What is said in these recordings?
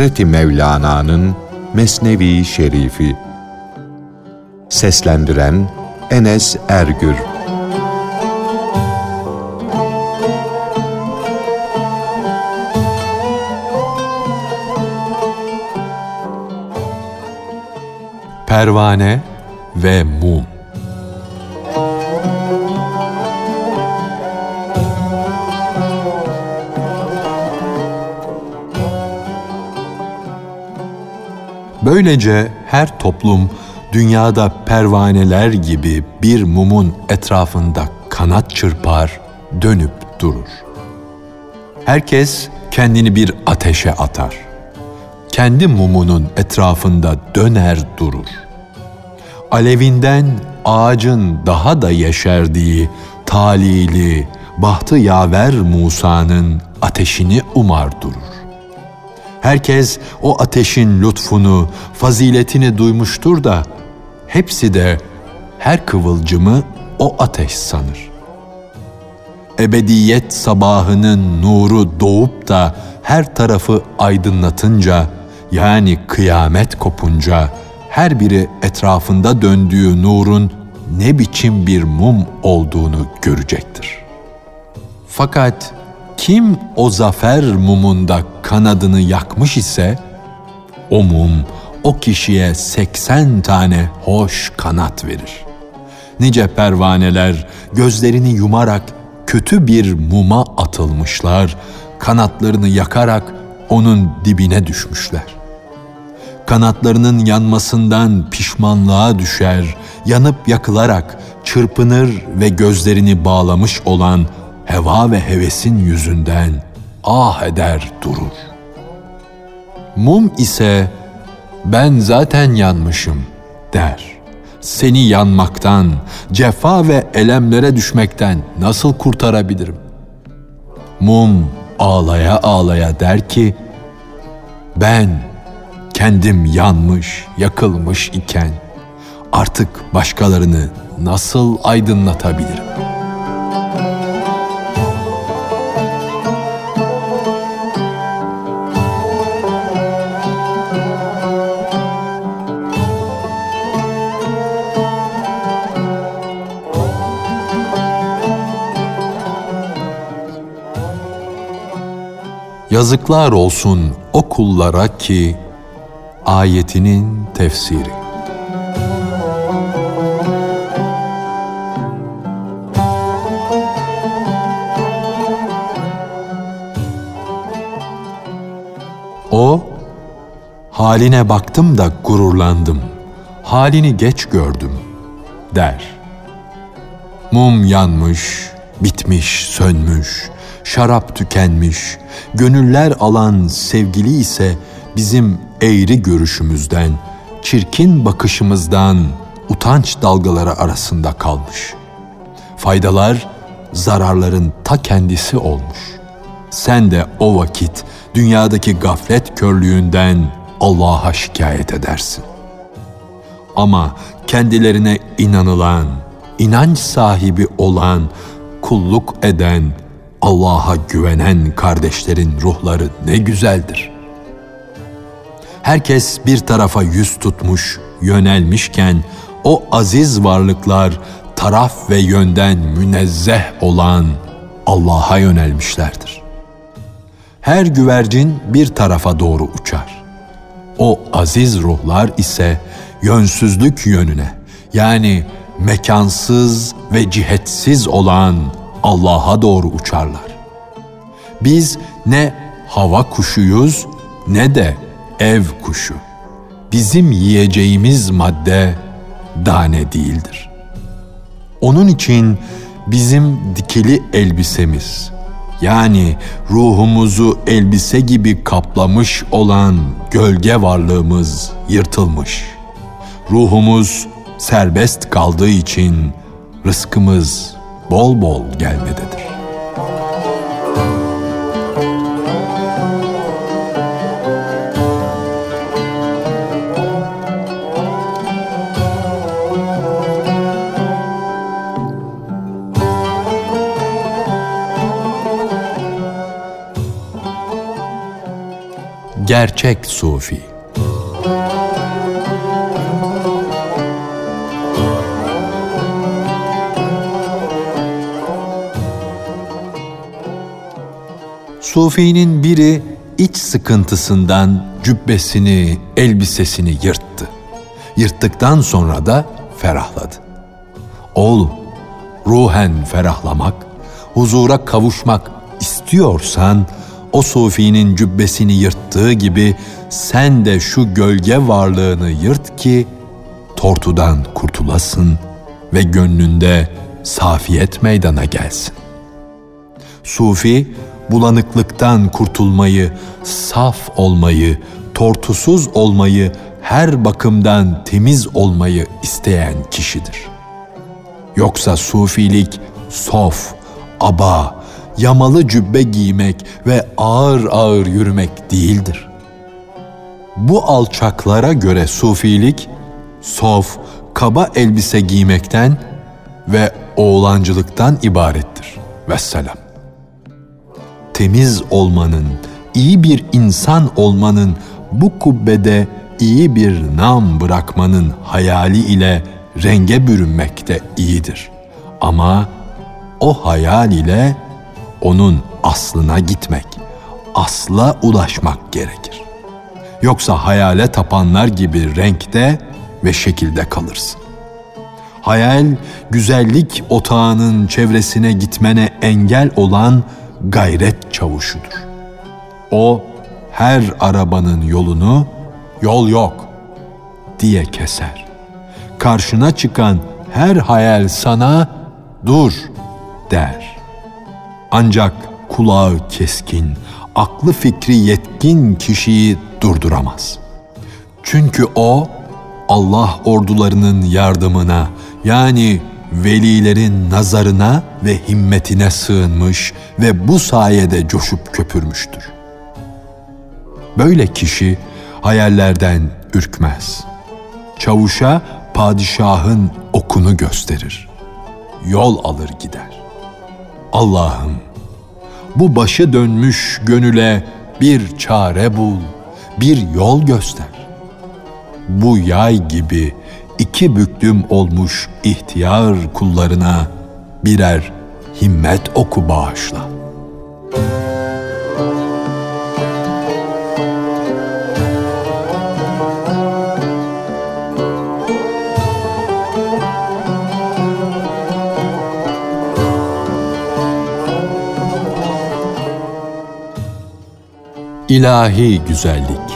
Hazreti Mevlana'nın Mesnevi Şerifi. Seslendiren Enes Ergür. Pervane ve Mum Böylece her toplum dünyada pervaneler gibi bir mumun etrafında kanat çırpar, dönüp durur. Herkes kendini bir ateşe atar. Kendi mumunun etrafında döner durur. Alevinden ağacın daha da yeşerdiği talili, bahtı yaver Musa'nın ateşini umar durur. Herkes o ateşin lütfunu, faziletini duymuştur da hepsi de her kıvılcımı o ateş sanır. Ebediyet sabahının nuru doğup da her tarafı aydınlatınca, yani kıyamet kopunca, her biri etrafında döndüğü nurun ne biçim bir mum olduğunu görecektir. Fakat kim o zafer mumunda kanadını yakmış ise, o mum o kişiye 80 tane hoş kanat verir. Nice pervaneler gözlerini yumarak kötü bir muma atılmışlar, kanatlarını yakarak onun dibine düşmüşler. Kanatlarının yanmasından pişmanlığa düşer, yanıp yakılarak çırpınır ve gözlerini bağlamış olan heva ve hevesin yüzünden ah eder durur. Mum ise ben zaten yanmışım der. Seni yanmaktan, cefa ve elemlere düşmekten nasıl kurtarabilirim? Mum ağlaya ağlaya der ki, ben kendim yanmış, yakılmış iken artık başkalarını nasıl aydınlatabilirim?'' Yazıklar olsun o kullara ki ayetinin tefsiri. O, haline baktım da gururlandım, halini geç gördüm, der. Mum yanmış, bitmiş, sönmüş, şarap tükenmiş, gönüller alan sevgili ise bizim eğri görüşümüzden, çirkin bakışımızdan utanç dalgaları arasında kalmış. Faydalar zararların ta kendisi olmuş. Sen de o vakit dünyadaki gaflet körlüğünden Allah'a şikayet edersin. Ama kendilerine inanılan, inanç sahibi olan, kulluk eden, Allah'a güvenen kardeşlerin ruhları ne güzeldir. Herkes bir tarafa yüz tutmuş, yönelmişken o aziz varlıklar taraf ve yönden münezzeh olan Allah'a yönelmişlerdir. Her güvercin bir tarafa doğru uçar. O aziz ruhlar ise yönsüzlük yönüne yani mekansız ve cihetsiz olan Allah'a doğru uçarlar. Biz ne hava kuşuyuz ne de ev kuşu. Bizim yiyeceğimiz madde dane değildir. Onun için bizim dikili elbisemiz yani ruhumuzu elbise gibi kaplamış olan gölge varlığımız yırtılmış. Ruhumuz serbest kaldığı için rızkımız bol bol gelmededir. gerçek sufi. Sufinin biri iç sıkıntısından cübbesini, elbisesini yırttı. Yırttıktan sonra da ferahladı. Oğlum, ruhen ferahlamak, huzura kavuşmak istiyorsan o sufinin cübbesini yırttığı gibi sen de şu gölge varlığını yırt ki tortudan kurtulasın ve gönlünde safiyet meydana gelsin. Sufi bulanıklıktan kurtulmayı, saf olmayı, tortusuz olmayı, her bakımdan temiz olmayı isteyen kişidir. Yoksa sufilik sof, aba, yamalı cübbe giymek ve ağır ağır yürümek değildir. Bu alçaklara göre sufilik, sof, kaba elbise giymekten ve oğlancılıktan ibarettir. Vesselam. Temiz olmanın, iyi bir insan olmanın, bu kubbede iyi bir nam bırakmanın hayali ile renge bürünmek de iyidir. Ama o hayal ile onun aslına gitmek, asla ulaşmak gerekir. Yoksa hayale tapanlar gibi renkte ve şekilde kalırsın. Hayal, güzellik otağının çevresine gitmene engel olan gayret çavuşudur. O, her arabanın yolunu, yol yok diye keser. Karşına çıkan her hayal sana dur der. Ancak kulağı keskin, aklı fikri yetkin kişiyi durduramaz. Çünkü o Allah ordularının yardımına yani velilerin nazarına ve himmetine sığınmış ve bu sayede coşup köpürmüştür. Böyle kişi hayallerden ürkmez. Çavuşa padişahın okunu gösterir. Yol alır gider. Allah'ım bu başı dönmüş gönüle bir çare bul, bir yol göster. Bu yay gibi iki büklüm olmuş ihtiyar kullarına birer himmet oku bağışla.'' İlahi güzellik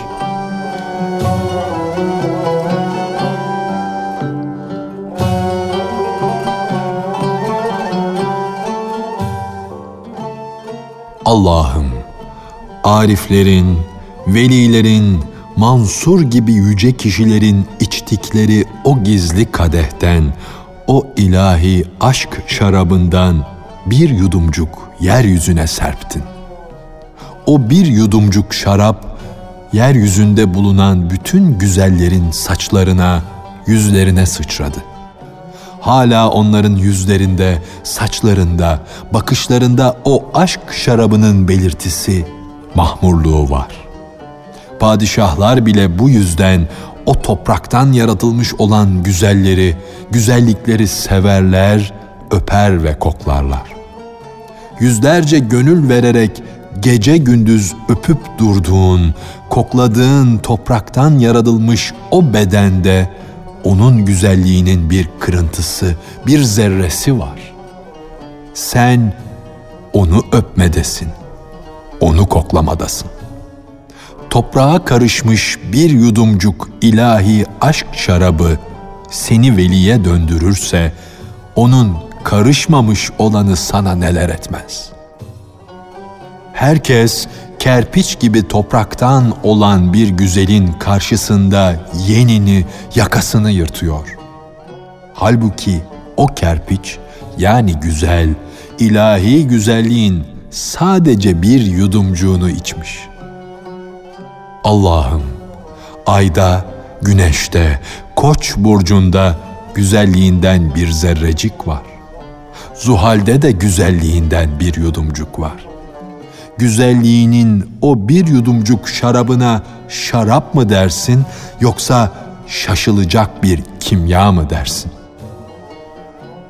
Allah'ım ariflerin, velilerin, Mansur gibi yüce kişilerin içtikleri o gizli kadehten, o ilahi aşk şarabından bir yudumcuk yeryüzüne serptin o bir yudumcuk şarap, yeryüzünde bulunan bütün güzellerin saçlarına, yüzlerine sıçradı. Hala onların yüzlerinde, saçlarında, bakışlarında o aşk şarabının belirtisi, mahmurluğu var. Padişahlar bile bu yüzden o topraktan yaratılmış olan güzelleri, güzellikleri severler, öper ve koklarlar. Yüzlerce gönül vererek gece gündüz öpüp durduğun, kokladığın topraktan yaratılmış o bedende onun güzelliğinin bir kırıntısı, bir zerresi var. Sen onu öpmedesin, onu koklamadasın. Toprağa karışmış bir yudumcuk ilahi aşk şarabı seni veliye döndürürse, onun karışmamış olanı sana neler etmez.'' herkes kerpiç gibi topraktan olan bir güzelin karşısında yenini, yakasını yırtıyor. Halbuki o kerpiç yani güzel, ilahi güzelliğin sadece bir yudumcuğunu içmiş. Allah'ım, ayda, güneşte, koç burcunda güzelliğinden bir zerrecik var. Zuhal'de de güzelliğinden bir yudumcuk var güzelliğinin o bir yudumcuk şarabına şarap mı dersin yoksa şaşılacak bir kimya mı dersin?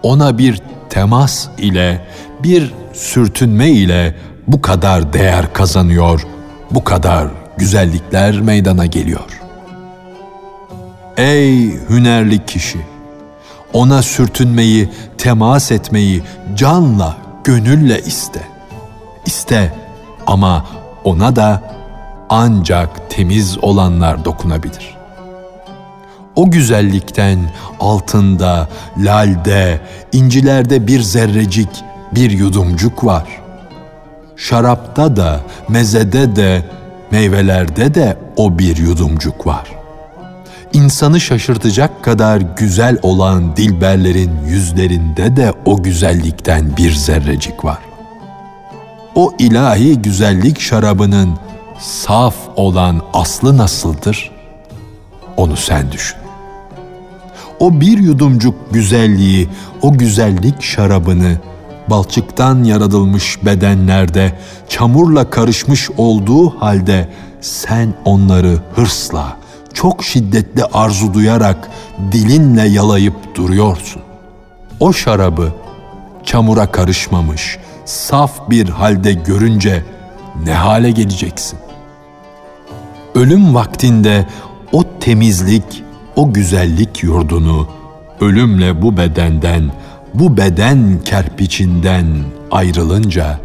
Ona bir temas ile, bir sürtünme ile bu kadar değer kazanıyor, bu kadar güzellikler meydana geliyor. Ey hünerli kişi! Ona sürtünmeyi, temas etmeyi canla, gönülle iste. İste ama ona da ancak temiz olanlar dokunabilir. O güzellikten altında, lalde, incilerde bir zerrecik, bir yudumcuk var. Şarapta da, mezede de, meyvelerde de o bir yudumcuk var. İnsanı şaşırtacak kadar güzel olan dilberlerin yüzlerinde de o güzellikten bir zerrecik var. O ilahi güzellik şarabının saf olan aslı nasıldır? Onu sen düşün. O bir yudumcuk güzelliği, o güzellik şarabını balçıktan yaratılmış bedenlerde çamurla karışmış olduğu halde sen onları hırsla, çok şiddetli arzu duyarak dilinle yalayıp duruyorsun. O şarabı çamura karışmamış, saf bir halde görünce ne hale geleceksin? Ölüm vaktinde o temizlik, o güzellik yurdunu ölümle bu bedenden, bu beden kerpiçinden ayrılınca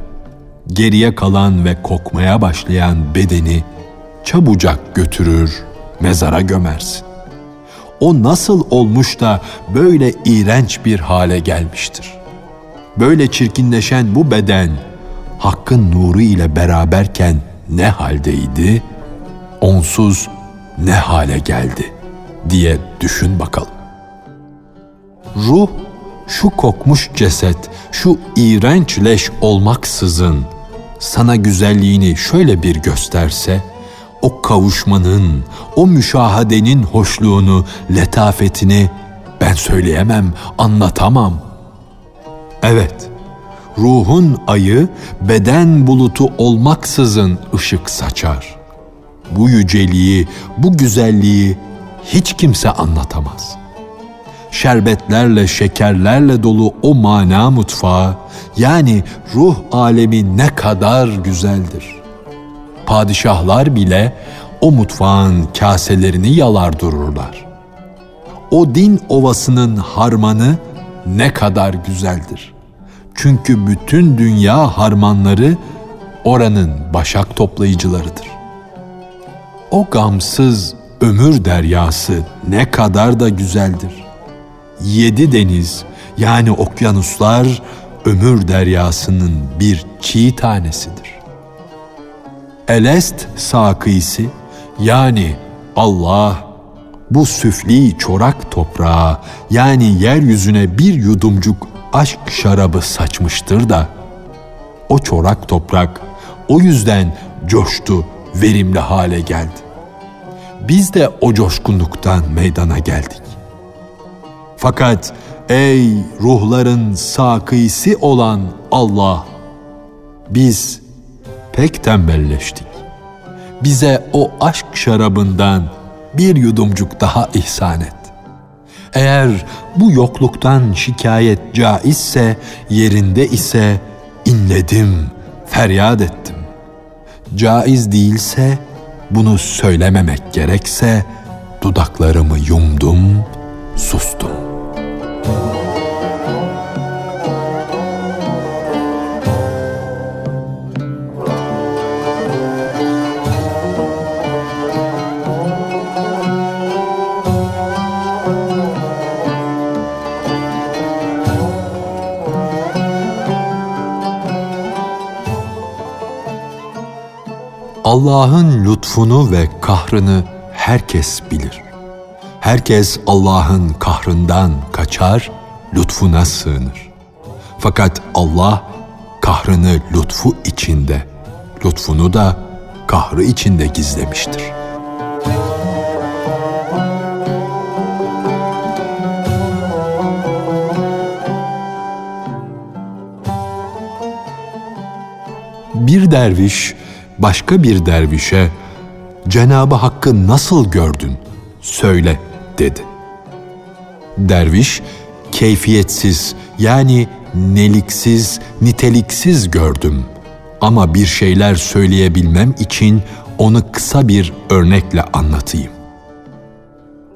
geriye kalan ve kokmaya başlayan bedeni çabucak götürür, mezara gömersin. O nasıl olmuş da böyle iğrenç bir hale gelmiştir? Böyle çirkinleşen bu beden Hakk'ın nuru ile beraberken ne haldeydi? Onsuz ne hale geldi diye düşün bakalım. Ruh şu kokmuş ceset, şu iğrenç leş olmaksızın sana güzelliğini şöyle bir gösterse, o kavuşmanın, o müşahadenin hoşluğunu, letafetini ben söyleyemem, anlatamam. Evet, ruhun ayı beden bulutu olmaksızın ışık saçar. Bu yüceliği, bu güzelliği hiç kimse anlatamaz. Şerbetlerle, şekerlerle dolu o mana mutfağı, yani ruh alemi ne kadar güzeldir padişahlar bile o mutfağın kaselerini yalar dururlar. O din ovasının harmanı ne kadar güzeldir. Çünkü bütün dünya harmanları oranın başak toplayıcılarıdır. O gamsız ömür deryası ne kadar da güzeldir. Yedi deniz yani okyanuslar ömür deryasının bir çiğ tanesidir. Elest sakisi yani Allah bu süfli çorak toprağa yani yeryüzüne bir yudumcuk aşk şarabı saçmıştır da o çorak toprak o yüzden coştu, verimli hale geldi. Biz de o coşkunluktan meydana geldik. Fakat ey ruhların sakisi olan Allah biz pek tembelleştik. Bize o aşk şarabından bir yudumcuk daha ihsan et. Eğer bu yokluktan şikayet caizse, yerinde ise inledim, feryat ettim. Caiz değilse, bunu söylememek gerekse, dudaklarımı yumdum, sustum.'' Allah'ın lütfunu ve kahrını herkes bilir. Herkes Allah'ın kahrından kaçar, lütfuna sığınır. Fakat Allah kahrını lütfu içinde, lütfunu da kahrı içinde gizlemiştir.'' Bir derviş başka bir dervişe Cenabı Hakk'ı nasıl gördün? Söyle dedi. Derviş keyfiyetsiz yani neliksiz, niteliksiz gördüm. Ama bir şeyler söyleyebilmem için onu kısa bir örnekle anlatayım.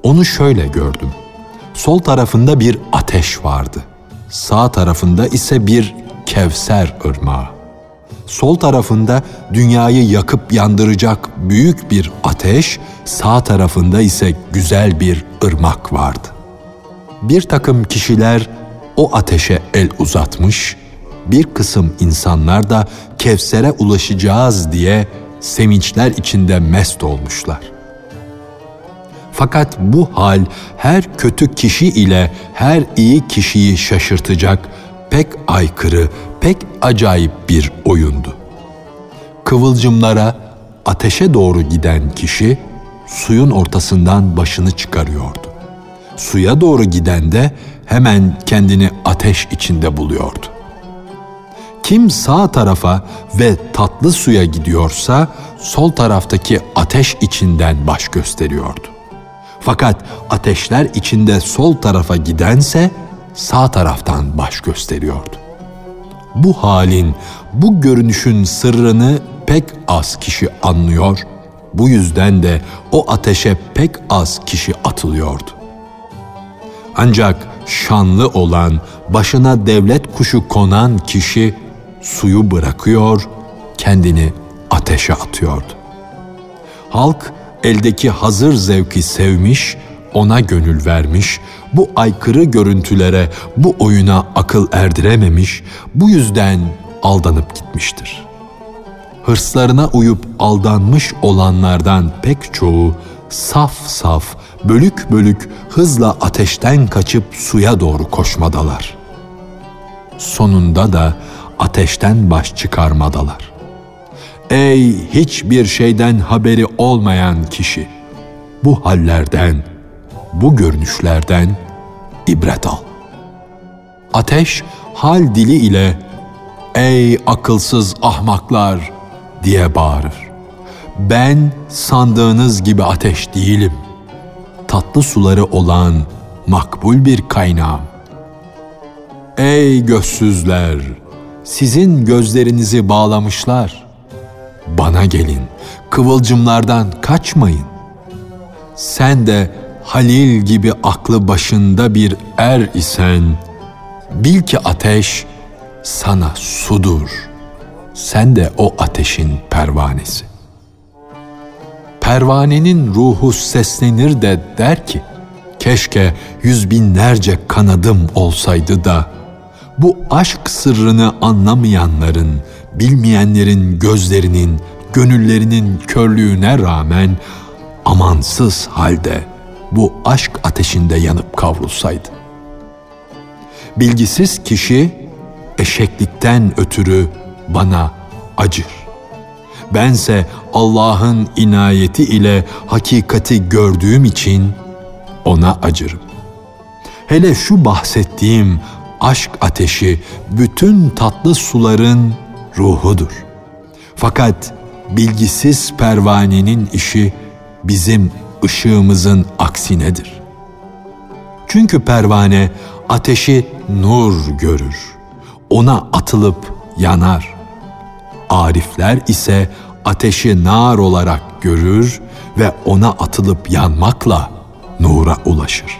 Onu şöyle gördüm. Sol tarafında bir ateş vardı. Sağ tarafında ise bir Kevser ırmağı. Sol tarafında dünyayı yakıp yandıracak büyük bir ateş, sağ tarafında ise güzel bir ırmak vardı. Bir takım kişiler o ateşe el uzatmış, bir kısım insanlar da Kevser'e ulaşacağız diye sevinçler içinde mest olmuşlar. Fakat bu hal her kötü kişi ile her iyi kişiyi şaşırtacak pek aykırı, pek acayip bir oyundu. Kıvılcımlara, ateşe doğru giden kişi suyun ortasından başını çıkarıyordu. Suya doğru giden de hemen kendini ateş içinde buluyordu. Kim sağ tarafa ve tatlı suya gidiyorsa sol taraftaki ateş içinden baş gösteriyordu. Fakat ateşler içinde sol tarafa gidense sağ taraftan baş gösteriyordu. Bu halin, bu görünüşün sırrını pek az kişi anlıyor, bu yüzden de o ateşe pek az kişi atılıyordu. Ancak şanlı olan, başına devlet kuşu konan kişi suyu bırakıyor, kendini ateşe atıyordu. Halk eldeki hazır zevki sevmiş, ona gönül vermiş, bu aykırı görüntülere, bu oyuna akıl erdirememiş, bu yüzden aldanıp gitmiştir. Hırslarına uyup aldanmış olanlardan pek çoğu saf saf, bölük bölük hızla ateşten kaçıp suya doğru koşmadalar. Sonunda da ateşten baş çıkarmadalar. Ey hiçbir şeyden haberi olmayan kişi! Bu hallerden, bu görünüşlerden ibret al. Ateş hal dili ile ''Ey akılsız ahmaklar!'' diye bağırır. Ben sandığınız gibi ateş değilim. Tatlı suları olan makbul bir kaynağım. Ey gözsüzler! Sizin gözlerinizi bağlamışlar. Bana gelin, kıvılcımlardan kaçmayın. Sen de Halil gibi aklı başında bir er isen, bil ki ateş sana sudur. Sen de o ateşin pervanesi. Pervanenin ruhu seslenir de der ki, keşke yüz binlerce kanadım olsaydı da, bu aşk sırrını anlamayanların, bilmeyenlerin gözlerinin, gönüllerinin körlüğüne rağmen amansız halde bu aşk ateşinde yanıp kavrulsaydı. Bilgisiz kişi eşeklikten ötürü bana acır. Bense Allah'ın inayeti ile hakikati gördüğüm için ona acırım. Hele şu bahsettiğim aşk ateşi bütün tatlı suların ruhudur. Fakat bilgisiz pervanenin işi bizim ışığımızın aksinedir. Çünkü pervane ateşi nur görür. Ona atılıp yanar. Arifler ise ateşi nar olarak görür ve ona atılıp yanmakla nura ulaşır.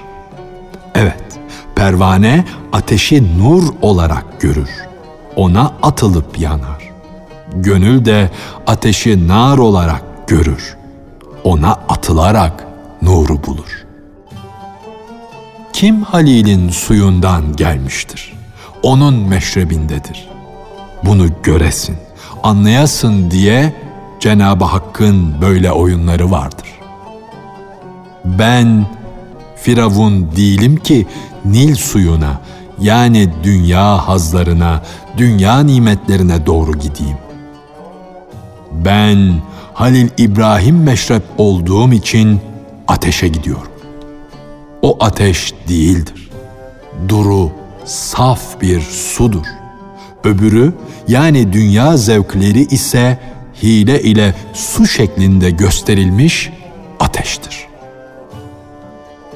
Evet, pervane ateşi nur olarak görür. Ona atılıp yanar. Gönül de ateşi nar olarak görür ona atılarak nuru bulur. Kim Halil'in suyundan gelmiştir? Onun meşrebindedir. Bunu göresin, anlayasın diye Cenab-ı Hakk'ın böyle oyunları vardır. Ben Firavun değilim ki Nil suyuna yani dünya hazlarına, dünya nimetlerine doğru gideyim. Ben Halil İbrahim meşrep olduğum için ateşe gidiyorum. O ateş değildir. Duru, saf bir sudur. öbürü yani dünya zevkleri ise hile ile su şeklinde gösterilmiş ateştir.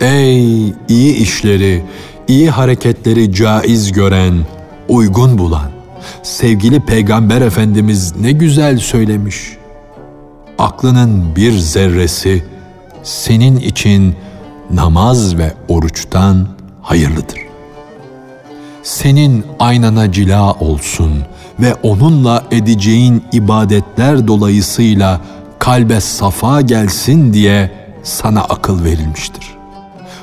Ey iyi işleri, iyi hareketleri caiz gören, uygun bulan, sevgili Peygamber Efendimiz ne güzel söylemiş. Aklının bir zerresi senin için namaz ve oruçtan hayırlıdır. Senin aynana cila olsun ve onunla edeceğin ibadetler dolayısıyla kalbe safa gelsin diye sana akıl verilmiştir.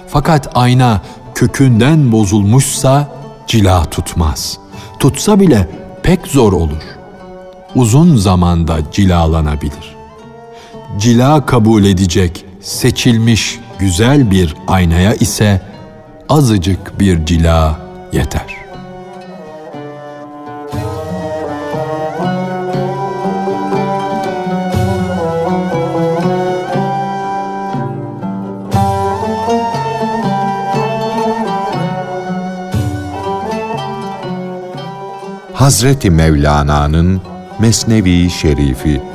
Fakat ayna kökünden bozulmuşsa cila tutmaz. Tutsa bile pek zor olur. Uzun zamanda cilalanabilir. Cila kabul edecek seçilmiş güzel bir aynaya ise azıcık bir cila yeter. Hazreti Mevlana'nın Mesnevi Şerifi